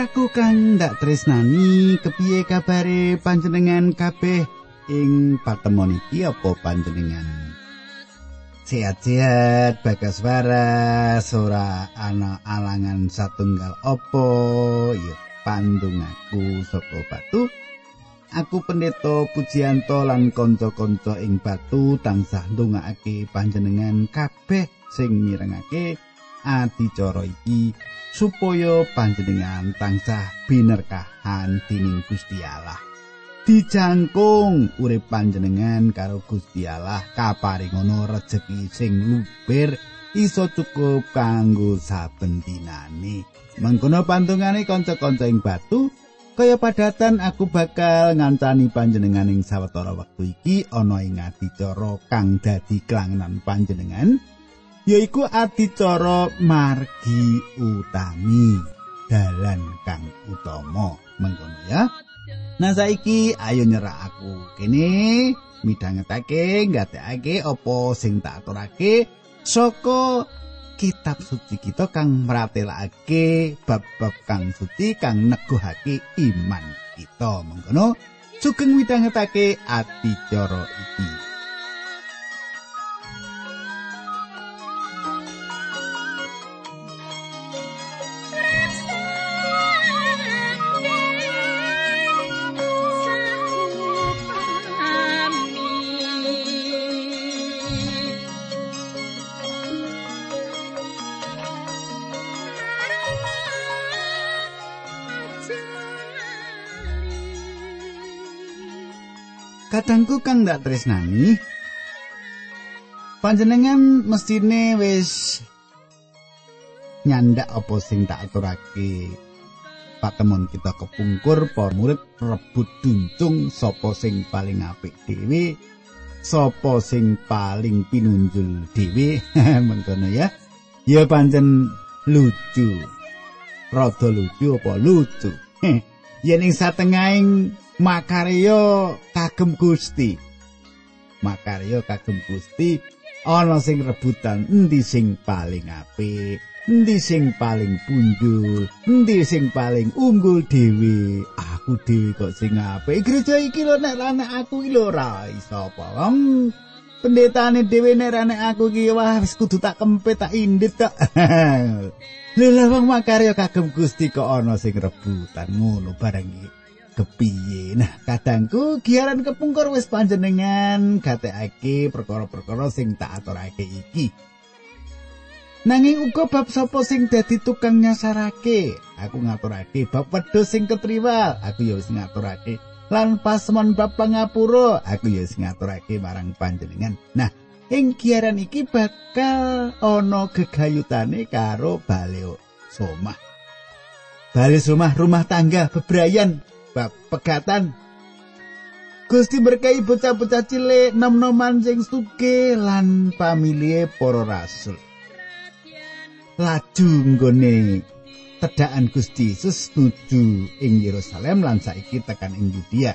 Mitraku kang ndak tresnani, kepiye kabare panjenengan kabeh ing patemon iki apa panjenengan? Sehat-sehat, bagas waras, ora ana alangan satunggal opo, ya pandung aku saka batu. Aku pendeta Pujianto lan kanca-kanca ing batu tansah ndongaake panjenengan kabeh sing mirengake adicara iki supaya panjenengan tansah binerkahan dening Gusti Allah. Dijangkung urip panjenengan karo Gusti Allah kaparingono rejeki sing luber iso cukup kanggo saben dinane. Mengkono pantungane kanca-kanca ing batu kaya padatan aku bakal ngancani panjenengan ing sawetara wektu iki ana ing adicara kang dadi klangenan panjenengan. Yaiku adicara margi utami dalan kang utama. Mengkono ya. Nah saiki ayo nyerah aku kene midhangetake ngatekake apa sing tak aturake saka kitab suci kita kang mratelakake bab-bab kang suci kang neguhake iman kita. Mengkono sugeng midhangetake adicara iki Kadangku kang ndak tresnani. Panjenengan mestine wis nyandak apa sing tak aturake? Patemon kita kepungkur para murid rebut duncung sapa sing paling apik dhewe sapa sing paling pinunjul dhewe. Mengkono ya. Ya pancen lucu. Rada lucu apa lucu? Yen ing satengahing makarya kagem Gusti. Makarya kagem Gusti ana sing rebutan endi sing paling apik, endi sing paling punjul, endi sing paling unggul dhewe. Aku dhewe kok sing apik. Gereja iki lho nek anak aku iki lho ora iso apa. Pendetane dhewe nek anak aku iki wah wis kudu tak kempet tak indit tok. Lha wong makarya kagem Gusti kok ana sing rebutan ngono bareng iki. Kepiye. Nah, kadangku giaran kepungkur wis panjenengan gatekake perkara-perkara sing tak aturake iki. Nanging uga bab sapa sing dadi tukang nyasarake, aku ngaturake bab wedhus sing ketriwal, aku ya wis ngaturake. Lan pasmon bab pangapura, aku ya wis ngaturake marang panjenengan. Nah, ing giaran iki bakal ana gegayutane karo baleo somah. Bali rumah rumah tangga bebrayan bab pegatan Gusti berkahi bocah-bocah cilik nom-noman sing suke lan pamilie para rasul. Laju nggone tedhakan Gusti Yesus nuju ing Yerusalem lan saiki tekan ing Yudea.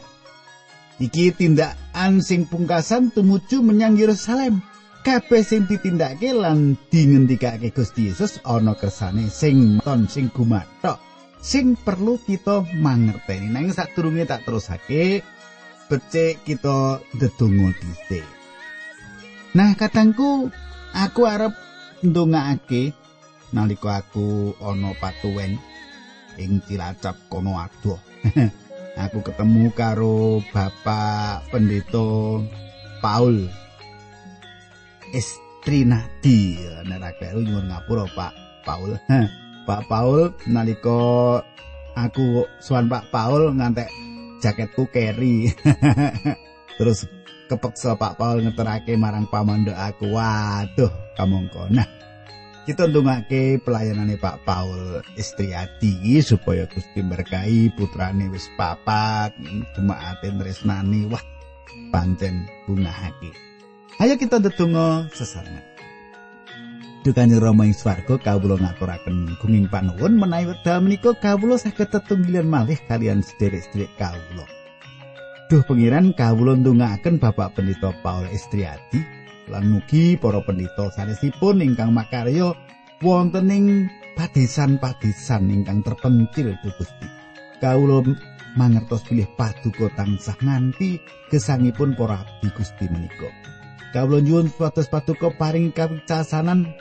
Iki tindakan sing pungkasan tumuju menyang Yerusalem. Kabeh sing ditindakake lan dingendikake Gusti Yesus ana kersane sing ton sing gumathok. Sing perlu kita mangerteni. Nang sadurunge tak terusake becik kita ndedonga dhisik. Nah kadangku aku arep ndongaake nalika aku ana patuwen ing Cilacap kono adoh. Aku ketemu karo Bapak Pendeta Paul Estrinadi. Nek aku nyuwun ngapura Pak Paul Pak Paul nalika aku suan Pak Paul ngantek jaketku keri. Terus kepeksa Pak Paul ngeterake marang pamandok aku. Waduh, kamangka. Nah, kita ndongake pelayanane Pak Paul Istriati supaya Gusti berkahi putrane wis papat, jemaate tresnani. Wah, pancen bungahake. Ayo kita ndedonga sesarengan. Dukanjeng Rama ing swarga kawula ngaturaken gunging panuwun menawi wekdal menika kawula saged tetunggilan malih kalian sederek-sederek kawula. Duh pengiran kawula ndongaaken Bapak Pendeta Paul Estriadi lan mugi para pendeta sanesipun ingkang makarya wonten ing padesan-padesan ingkang terpencil Gusti. Kawula mangertos pilih paduka tansah nganti gesangipun para abdi Gusti menika. Kawula nyuwun supados paduka paring kawicasanan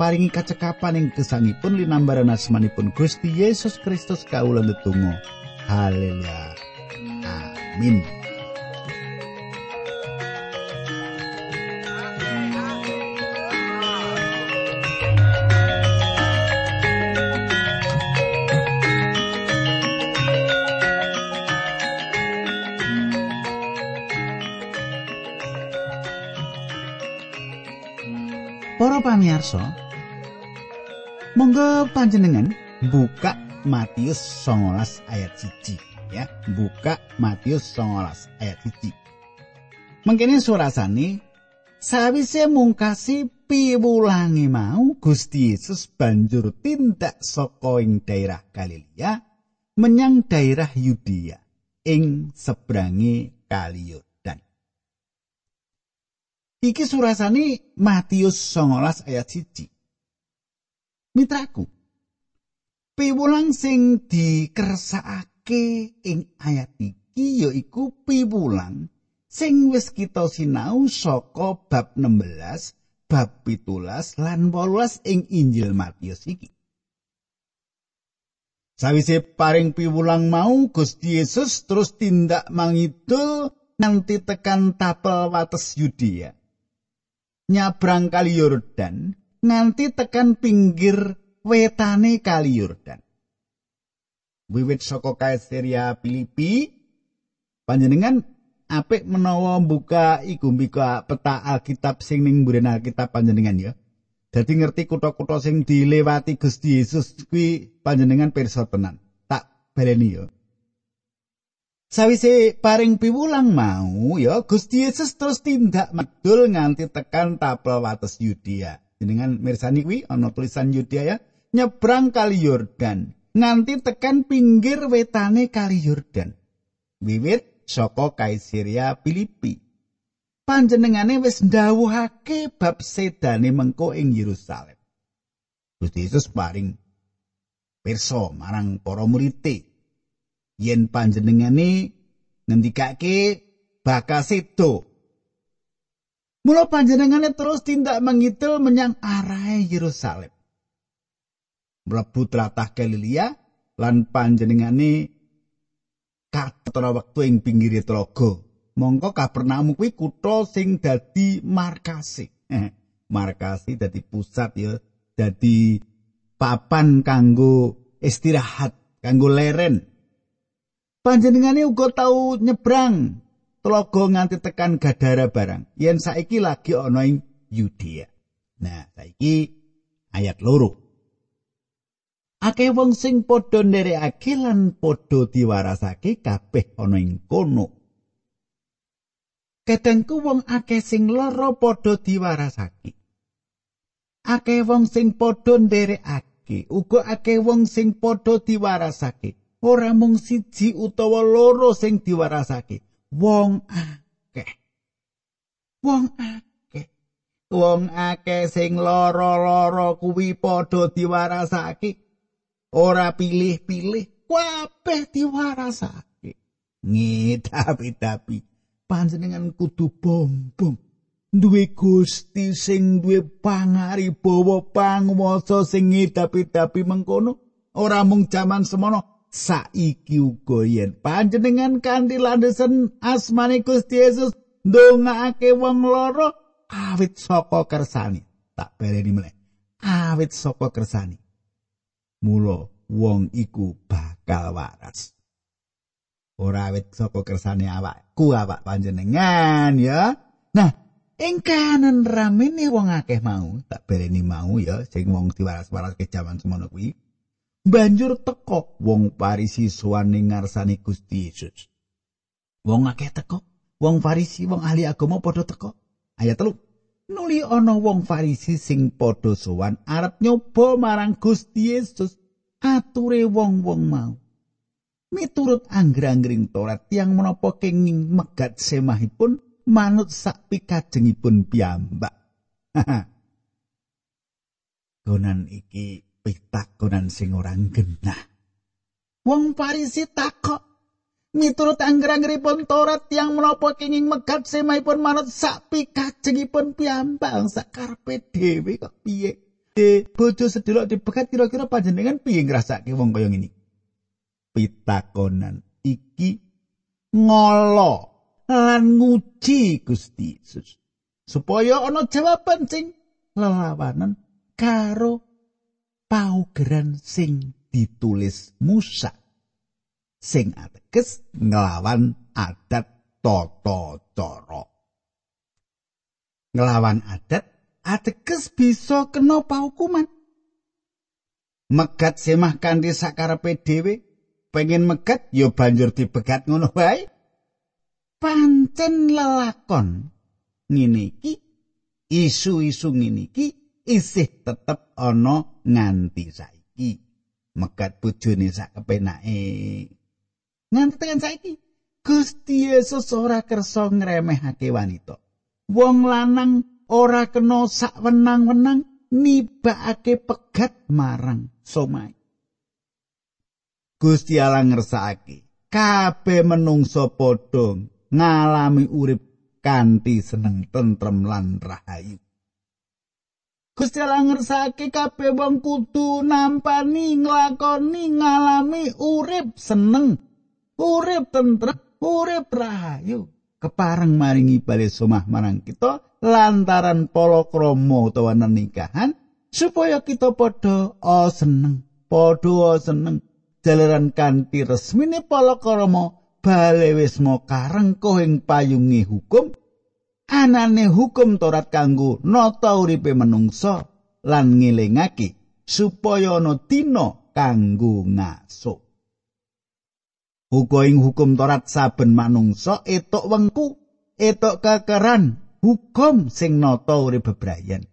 paringi kacekapan ing gesangipun linambaran asmanipun Gusti Yesus Kristus kawula ndedonga. Haleluya. Amin. Para pamirsa, monggo panjenengan buka Matius 19 ayat 1 ya. Buka Matius 19 ayat 1. Mengkene surasane sawise mungkasi piwulange mau Gusti Yesus banjur tindak saka ing daerah Galilea menyang daerah Yudea ing sebrangi kali Iki surasane Matius 19 ayat 1. Mitraku. Piwulang sing dikersakake ing ayat iki yaiku piwulang sing wis kita sinau saka bab 16, bab 17 lan 18 ing Injil Matius iki. Sawise paring piwulang mau Gusti Yesus terus tindak mangidul nganti tekan tapel wates Yudea. nyabrang kali Yordan nganti tekan pinggir wetane kali Yordan. Wiwit saka Kaisaria Filipi panjenengan apik menawa buka iku mbika peta Alkitab sing ning mburen Alkitab panjenengan ya. Dadi ngerti kutha-kutha sing dilewati Gusti Yesus kuwi panjenengan pirsa tenan. Tak baleni ya. Sawise paring piwulang mau ya Gusti Yesus terus tindak medul nganti tekan tapel wates Yudea. Jenengan mirsani kuwi ana tulisan Yudea ya, nyebrang kali Yordan nganti tekan pinggir wetane kali Yordan. Wiwit saka Kaisaria Filipi. Panjenengane wis ndawuhake bab sedane mengko ing Yerusalem. Gusti Yesus paring pirsa marang para murid yen panjenengane ngendikake bakal sedo. Mula panjenengane terus tindak mengidul menyang arah Yerusalem. Mlebu tlatah Galilea lan panjenengane katon wektu ing pinggir tlaga. Mongko Kapernaum kuwi kutha sing dadi markase. Eh, markase dadi pusat ya, dadi papan kanggo istirahat, kanggo leren panjenengane uga tau nyebrang telaga nganti tekan Gadara barang yen saiki lagi ana ing Yudea. Nah, saiki ayat loro. Akeh wong sing padha nderekake lan padha diwarasake kabeh ana ing kono. Kadangku wong akeh sing lara padha diwarasake. Akeh wong sing padha nderekake, uga akeh wong sing padha diwarasake. ora mung siji utawa loro sing diwarasake wong akeh. Wong akeh. Wong akeh sing loro-loro kuwi padha diwarasake. Ora pilih-pilih kabeh diwarasake. Ngidapi-dapi panjenengan kudu bom-bom duwe gusti sing duwe pangari bawa panguwasa sing ngidapi-dapi mengkono. Ora mung jaman semono saiki uga yen panjenengan kanthi landhesen asmane Gusti Yesus ndongaake wong loro awit saka kersane. Tak bereni meneh. Awit saka kersane. Mula wong iku bakal waras. Ora awit saka kersane awakku awak panjenengan ya. Nah ing kanan ramene wong akeh mau tak bereni mau ya sing wong diwaras-waras ke jaman semono kuwi banjur teko wong Farisi suwane ngarsane Gusti Yesus. Wong akeh teko, wong Farisi, wong ahli agama padha teko. Ayat telu. Nuli ana wong Farisi sing padha sowan arep nyoba marang Gusti Yesus. Ature wong-wong mau. Miturut angger-anggering Torat tiang menapa kenging megat semahipun manut sak pikajengipun piyambak. Gonan iki pitakonan sing ora genah. Wong Farisi takok Miturut angger-anggeripun Taurat yang menapa kenging megat semahipun manut sak pikajengipun piyambak sak karepe dhewe kok piye? De bojo sedelok dibegat kira-kira panjenengan piye ngrasake wong kaya ngene? Pitakonan iki ngolo lan nguji Gusti Yesus. Supaya ana jawaban sing lelawanan karo paugeran sing ditulis Musa. sing ateges nglawan adat tata cara. Nglawan adat ateges bisa kena paukuman. Megat semah kanthi sakarepe dhewe, pengen megat ya banjur dibegat ngono wae. Pancen lelakon ngene iki isu-isu ngene iki isih tetep ana nganti saiki. Megat bojone sak kepenake. nganti tekan saiki Gusti Yesus ora kersa ngremehake wanita wong lanang ora kena sak wenang-wenang nibakake pegat marang somai Gusti Allah ngersakake kabeh menungso padha ngalami urip kanthi seneng tentrem lan rahayu Gusti Allah ngersakake kabeh wong kudu nampani nglakoni ngalami urip seneng urip tentrem, urip rahayu. Kepareng maringi bali somah marang kita lantaran palakrama utawa nikahan supaya kita padha o seneng, padha o seneng jalaran kanthi resmine palakrama bali wis kareng ing payungi hukum anane hukum Torat kanggo nata uripe menungsa lan ngelingake supaya ana dina kanggo ngaso. Uga ing hukum Torat saben manungsa etok wengku, etok kekeran, hukum sing nata urip bebrayan.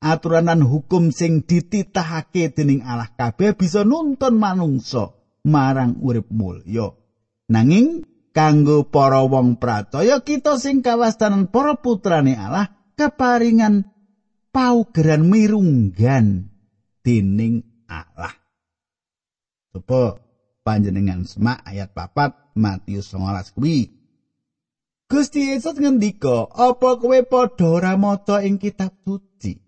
Aturanan hukum sing dititahake dening Allah kabeh bisa nuntun manungsa marang urip mulya. Nanging kanggo para wong pracaya kita sing kawastanan para putrane Allah keparingan paugeran mirunggan dening Allah. Coba panjenengan semak ayat papat Matius 19 kuwi. Gusti Yesus ngendika, "Apa kowe padha ora maca ing kitab suci?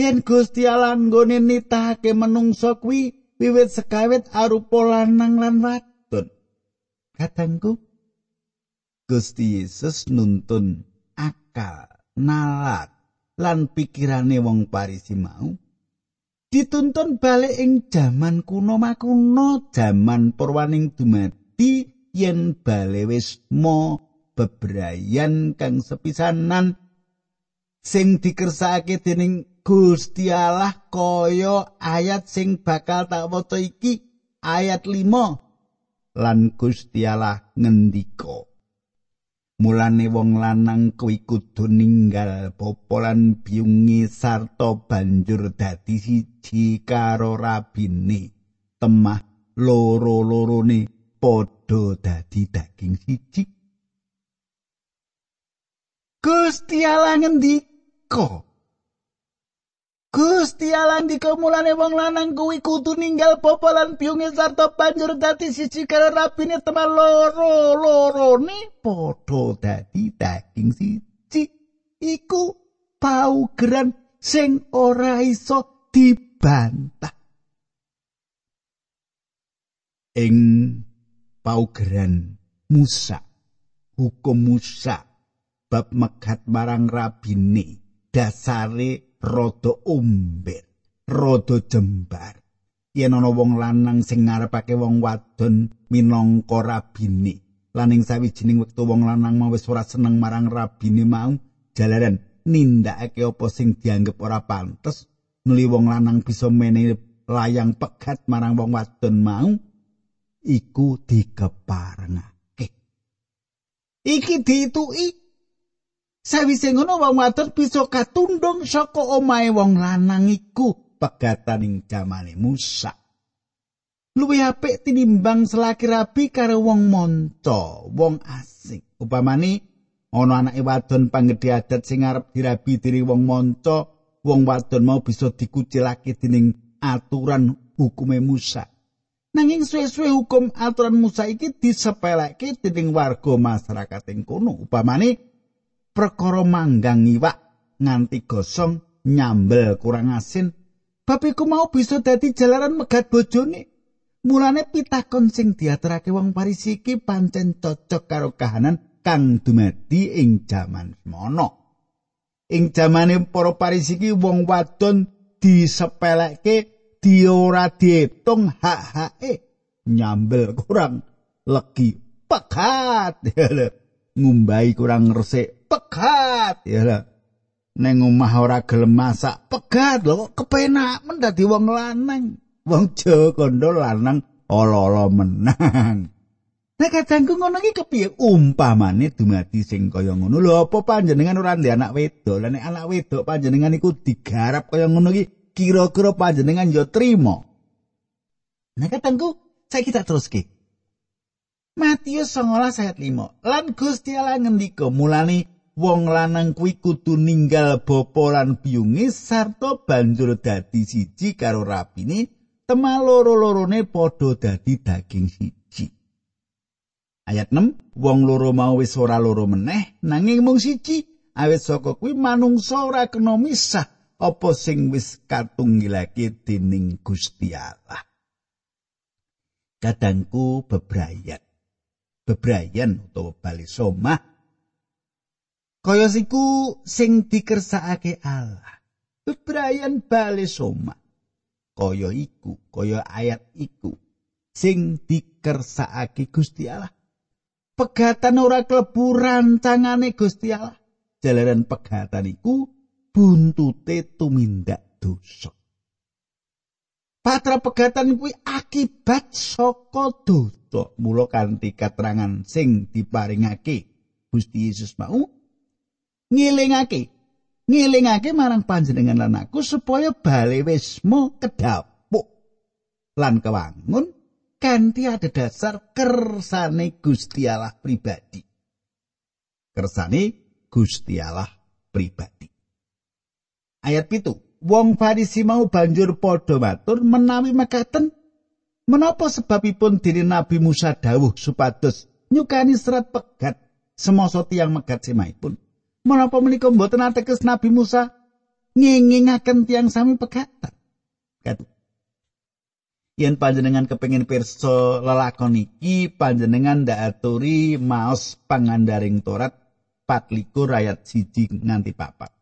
Yen Gusti Allah nggone nitahake menungsa kuwi wiwit sekawit arupa lanang lan wadon." Katangku, Gusti Yesus nuntun akal, nalat, lan pikirane wong Parisi mau dituntun balik ing jaman kuno makuno jaman purwaning dumadi yen bale wis mo bebrayan kang sepisanan sing dikersakake dening Gusti Allah kaya ayat sing bakal tak waca iki ayat 5 lan Gusti Allah ngendika Mulane wong lanang kuwi kudu ninggal popolan biungi sarta banjur dadi siji karo rabine. Temah loro-lorone padha dadi daging siji. Gusti Allah ngendika Gusti Allah ndika mulane wong lanang kuwi kudu ninggal bapa lan biyunge sarta banjur dadi siji karo rabine teman loro lorone padha dadi daging siji. Iku paugeran sing ora iso dibantah. Ing paugeran Musa hukum Musa bab megat marang rabine dasare rada umber, rada jembar. Yen ana wong lanang sing ngarepake wong wadon minangka rabine, lan ing sawijining wektu wong lanang mau wis ora seneng marang rabine mau, jalaran nindakake apa sing dianggep ora pantes, nuli wong lanang bisa menehi layang pegat marang wong wadon mau, iku dikeparengake. Iki dituki Sawise ngono wong wadon bisa katundung saka omahe wong lanang iku pegataning jamane Musa. Luwih apik tinimbang selaki rabi karo wong monco, wong asing. Upamane ana anake wadon panggedhe adat sing arep dirabi diri wong monco, wong wadon mau bisa dikucilake dening aturan hukume Musa. Nanging suwe-suwe hukum aturan Musa iki disepelekke dening warga masyarakat ing kono. Upamane perkara manggang iwak nganti gosong nyambel kurang asin, bab iku mau bisa dadi jalaran megat bojone. Mulane pitakon sing diaturake wong Parisi iki pancen cocok karo kahanan kang dumadi ing jaman semono. Ing jamane para Parisi iki wong wadon disepelekke diora diitung hak-hake nyambel kurang legi pekat ngumbai kurang resik pekat ya neng omah ora gelem masak pekat lho kepenak? Men dadi wong lanang. Wong Jawa kondo lanang ala-ala menang. Nek kadangku ngono iki kepiye? Umpamane dumadi sing kaya ngono. Lho apa panjenengan ora ndek anak wedok? Lan anak wedok panjenengan iku digarap kaya ngono iki kira-kira panjenengan yo trimo. Nah katangku, saya kita terus ki. Matius 19 ayat 5. Lan Gusti Allah ngendika mulane wong lanang kuwi kudu ninggal bapa lan biyunge sarta banjur dadi siji karo rapine tema loro-lorone padha dadi daging siji. Ayat 6, wong loro mau wis ora loro meneh nanging mung siji awit saka kuwi manungsa ora kena misah apa sing wis katunggilake dening Gusti Allah. Kadangku bebrayan. Bebrayan utawa bali somah kaya siku sing dikersakake Allah. Bebrayan bali somah kaya iku, kaya ayat iku sing dikersakake Gusti Allah. Pegatan ora klebu rancangane Gusti Allah. Jalaran pegatan iku buntute tumindak dosa. Patra pegatan kuwi akibat saka dosa. Mula kanthi keterangan sing diparingake Gusti Yesus mau ngilingake ngilingake marang panjenengan lan aku supaya bali wismo kedapuk lan kewangun kanthi ada dasar kersane Gusti Allah pribadi. Kersane Gusti Allah pribadi. ayat pitu wong Farisi mau banjur padha matur menawi mekaten. Menapa sebabipun diri Nabi Musa dawuh supados nyukani serat pegat semasa tiang megat semaipun menapa menika mboten ateges Nabi Musa ngingingaken tiang sami pegatan? Katu yen panjenengan kepengin pirsa lelakon iki panjenengan ndak aturi maos pangandaring Torat 4 ayat 1 nganti papat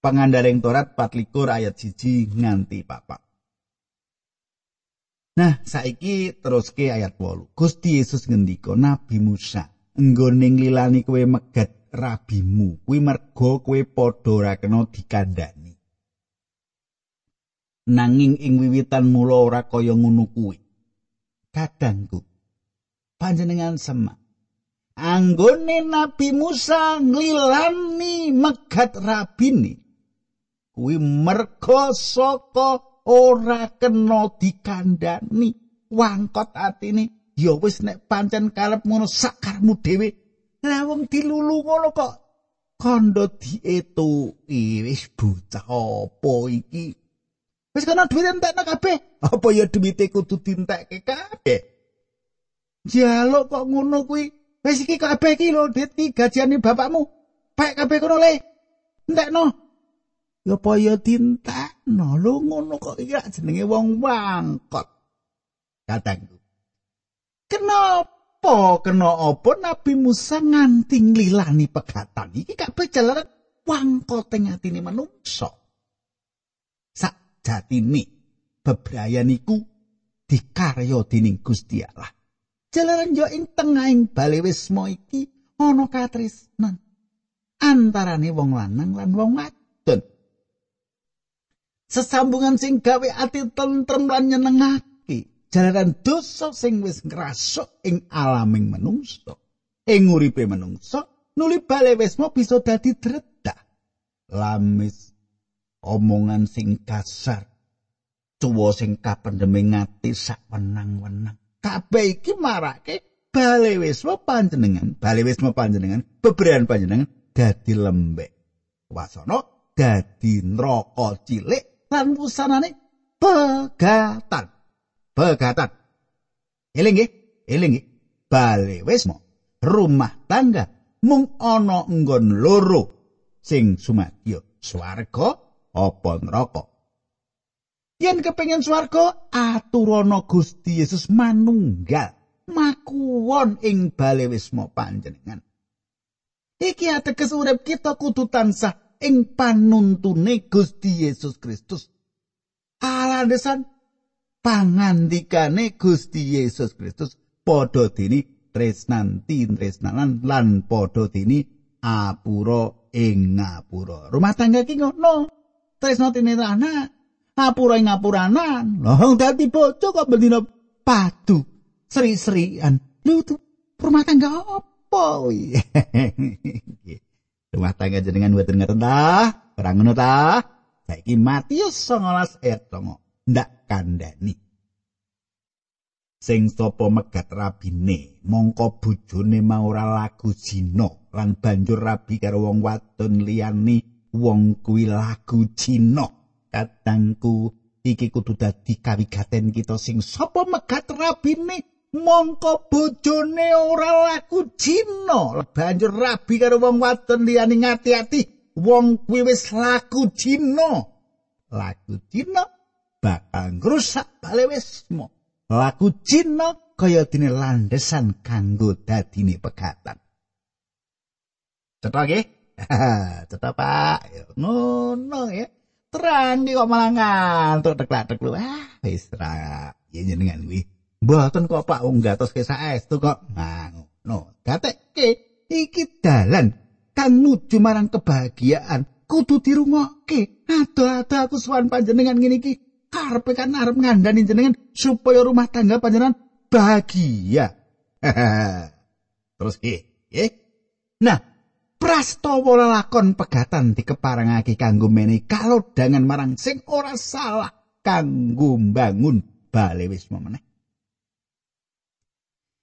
pangandaring Torat 24 ayat 1 nganti papat. Nah, saiki teruske ayat 8. Gusti Yesus ngendika Nabi Musa, "Enggone nglilani kowe megat rabimu, kuwi merga kowe padha ora kena dikandani." Nanging ing wiwitan mula ora kaya ngono kuwi. Kadangku panjenengan semak anggone Nabi Musa nglilani megat rabini kuwi merga saka ora kena dikandani wangkot atine. Ya wis nek pancen karep ngono sakarmu dhewe. Lah wong dilulu ngono kok. Kandha dietu wis bocah apa iki? Wis kana duit entekno kabeh. Apa ya duwite kudu dintekke kabeh? Jaluk kok ngono kuwi. Wis iki kabeh iki lho duit iki gajiane bapakmu. Pek kabeh kono le. Entekno ya paya dintekno? Lho ngono kok iki jenenge wong wangkot. Katangku kenapa kena apa Nabi Musa nganti nglilani pegatan? Iki kabeh jalaran wangkot ing atine manungsa. Sak jatine bebrayan iku dikarya dening Gusti Allah. Jalaran yo ing tengahing balewismo iki ana katresnan. Antarane wong lanang lan wong wadon sesambungan sing gawe ati tentrem lan nyenengake. Jalaran dosa sing wis ngrasuk ing alaming manungsa ing uripe manungsa nuli bale wis mau bisa dadi dredah. Lamis omongan sing kasar cuwa sing kapendeme ngati sak wenang-wenang. Kabeh iki marake bale wis panjenengan bale wis panjenengan beberan panjenengan dadi lembek. Wasana dadi neraka cilik lan wusanane pegatan. Pegatan. Eling nggih, eling nggih. Bale wisma, rumah tangga mung ana nggon loro sing sumadya, swarga apa neraka. Yen kepengin swarga, aturana Gusti Yesus manunggal makuwon ing bale wisma panjenengan. Iki ateges urip kita kudu tansah ing panuntune Gusti Yesus Kristus. Alandesan pangandikane Gusti Yesus Kristus padha dini tresnanti tresnanan lan padha dini apura ing ngapura. Rumah tangga ki ngono. Tresno tinirana ngapura ing ngapuranan. Lah dadi bojo kok bendina padu seri-serian. Tuh rumah tangga apa kuwi? rumah tangga jenengan mboten ngeten ta? Ora ngono ta? Saiki Matius 19 ayat 9 ndak kandhani. Sing sapa megat rabine, mongko bojone mau ora lagu zina lan banjur rabi karo wong wadon liyane wong kuwi lagu zina. katangku iki kudu dadi kawigaten kita sing sapa megat rabine mongko bojone ora laku jina. Banjur rabi karo wong wadon liyane ngati-ati wong kuwi wis laku jina. Laku jina bakal ngrusak bale wismo laku jina kaya dene landesan kanggo dadine pegatan. Cetok nggih? Cetok Pak. Ngono ya. terang kok malah ngantuk teklak lu ah wis ra ya jenengan kuwi mboten kok Pak. Wong gatos ke saestu kok. Ngono. Gatekke iki dalan. Kan nuju marang kebahagiaan. Kudu dirungokke. Ado-ado aku suwan panjenengan ngene iki. Karepe kan arep ngandani jenengan supaya rumah tangga panjenengan bahagia. Terus ki nah prastawa lakon pegatan dikeparengake kanggo menehi kalodangan marang sing ora salah kanggo mbangun bale wisma meneh.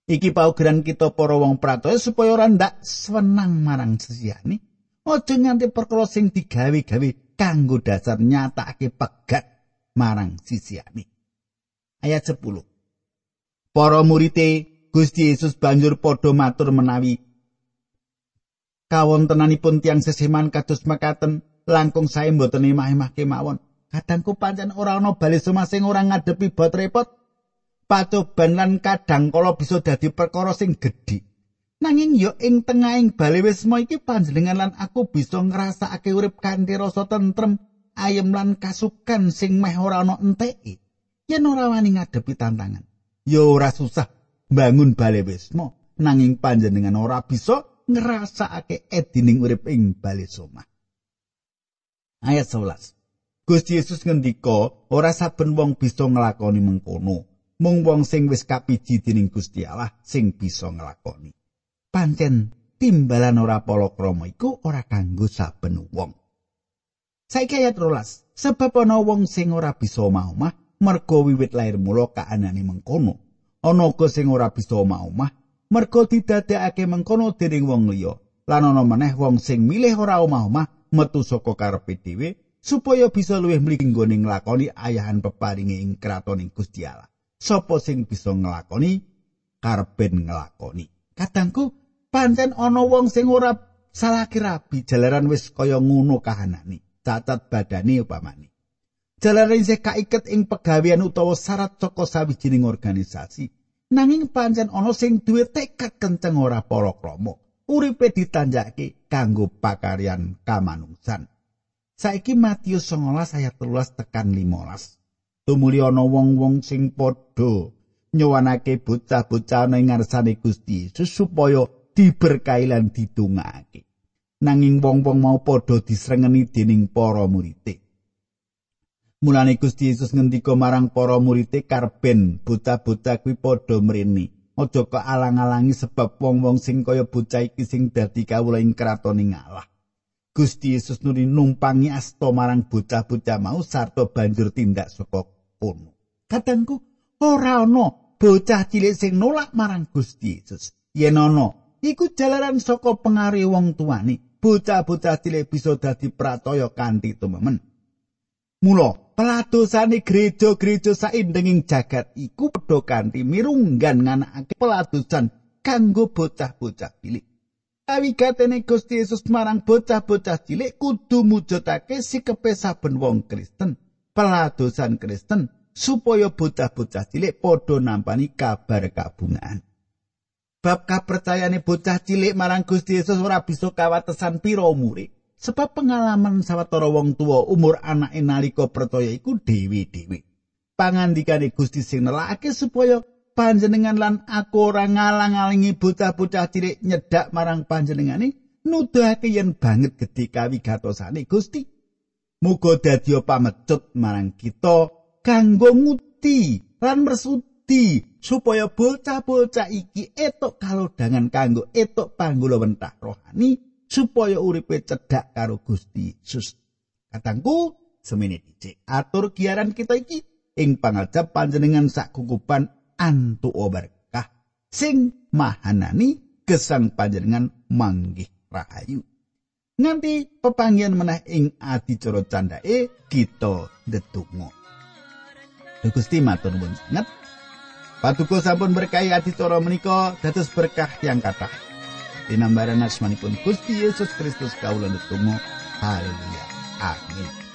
Iki paugeran kita para wong pratoya supaya ora ndak senang marang sesiyane. Aja nganti perkara sing digawe-gawe kanggo dasar nyatakake pegat marang sisiyane. Ayat 10. Para murite Gusti Yesus banjur padha matur menawi kawontenanipun tiang seseman kados mekaten langkung sae mboten emah-emah kemawon. Kadangku pancen ora ana bali sumasing ora ngadepi bot repot. Pacoban lan kadang kala bisa dadi perkara sing gedhi. Nanging yo ing tengahing bali wisma iki panjenengan lan aku bisa ngrasakake urip kanthi rasa tentrem, ayem lan kasukan sing meh ora ana enteke. Yen ora wani ngadepi tantangan, yo ora susah bangun bali wisma, nanging panjenengan ora bisa ngrasakake edining urip ing bali somah. Ayat 11. Gusti Yesus ngendika, ora saben wong bisa nglakoni mengkono, mung wong sing wis kapiji dening Gusti Allah sing bisa nglakoni. Pancen timbalan ora palakrama iku ora kanggo saben wong. Saiki ayat 12. Sebab ana wong sing ora bisa omah-omah mergo wiwit lair mula kaanane mengkono. Ana uga sing ora bisa omah-omah merga didadekake mengkono dening wong liya lan ana maneh wong sing milih ora omah-omah metu saka karepe dhewe supaya bisa luwih mligi nggone nglakoni ayahan peparinge ing kratoning Gusti Allah sapa sing bisa nglakoni? Karepen nglakoni. Kadangku pancen ana wong sing ora salah kirabi jalaran wis kaya ngono kahanane cacat badane upamane. Jalaran isih kaiket ing pegawean utawa syarat saka sawijining organisasi. Nanging pancen ana sing duwe tekad kenceng ora para uripe ditanjake kanggo pakaryan kamanungsan. Saiki Matius 19 ayat 13 tekan 15 tumuli ana wong-wong sing padha nyowanake bocah-bocah nang ngarsane Gusti supaya diberkahi lan ditungake nanging wong-wong mau padha disrengeni dening para murid Mulane Gusti Yesus ngendika marang para murid karben bocah-bocah kuwi padha mrene. Aja kok alang-alangi sebab wong-wong sing kaya bocah iki sing dadi kawula ing kratoning Allah. Gusti Yesus nuli numpangi asta marang bocah-bocah mau sarta banjur tindak saka kono. Katengku ora ana bocah cilik sing nolak marang Gusti Yesus. Yen ana, iku jalaran saka pengaruh wong tuane. Bocah-bocah cilik bisa dadi prataya kanthi tumemen. Mula peladosane gereja-gereja saindenging jagat iku padha kanthi mirunggan nganakake peladosan kanggo bocah-bocah cilik. Awigatene Gusti Yesus marang bocah-bocah cilik kudu mujudake sikepe saben wong Kristen, peladosan Kristen supaya bocah-bocah cilik padha nampani kabar kabungan. Bab kapercayane bocah cilik marang Gusti Yesus ora bisa kawatesan pira umure. Sebab pengalaman sawetara wong tua umur anake nalika percaya iku dewi-dewi. Pangandikane Gusti sing nelakake supaya panjenengan lan aku ora ngalang-alingi bocah-bocah cilik nyedak marang panjenengane nuduhake yen banget gedhe kawigatosane Gusti. Muga dadi pamecut marang kita kanggo nguti lan mersudi supaya bocah-bocah iki etok kalodhangan kanggo etok panggulawentah rohani supaya uripe cedhak karo Gusti Yesus. Katangku, semene dicek atur giaran kita iki ing pangajab panjenengan sak kukupan antu berkah sing mahanani gesang panjenengan manggih rahayu. Nganti pepanggian meneh ing adicara candake kita ndedonga. Gusti matur nuwun sanget. Paduka sampun berkahi adicara menika dados berkah yang kathah. Dinambaran asmanipun Gusti Yesus Kristus kawula netunggal. Haleluya. Amin.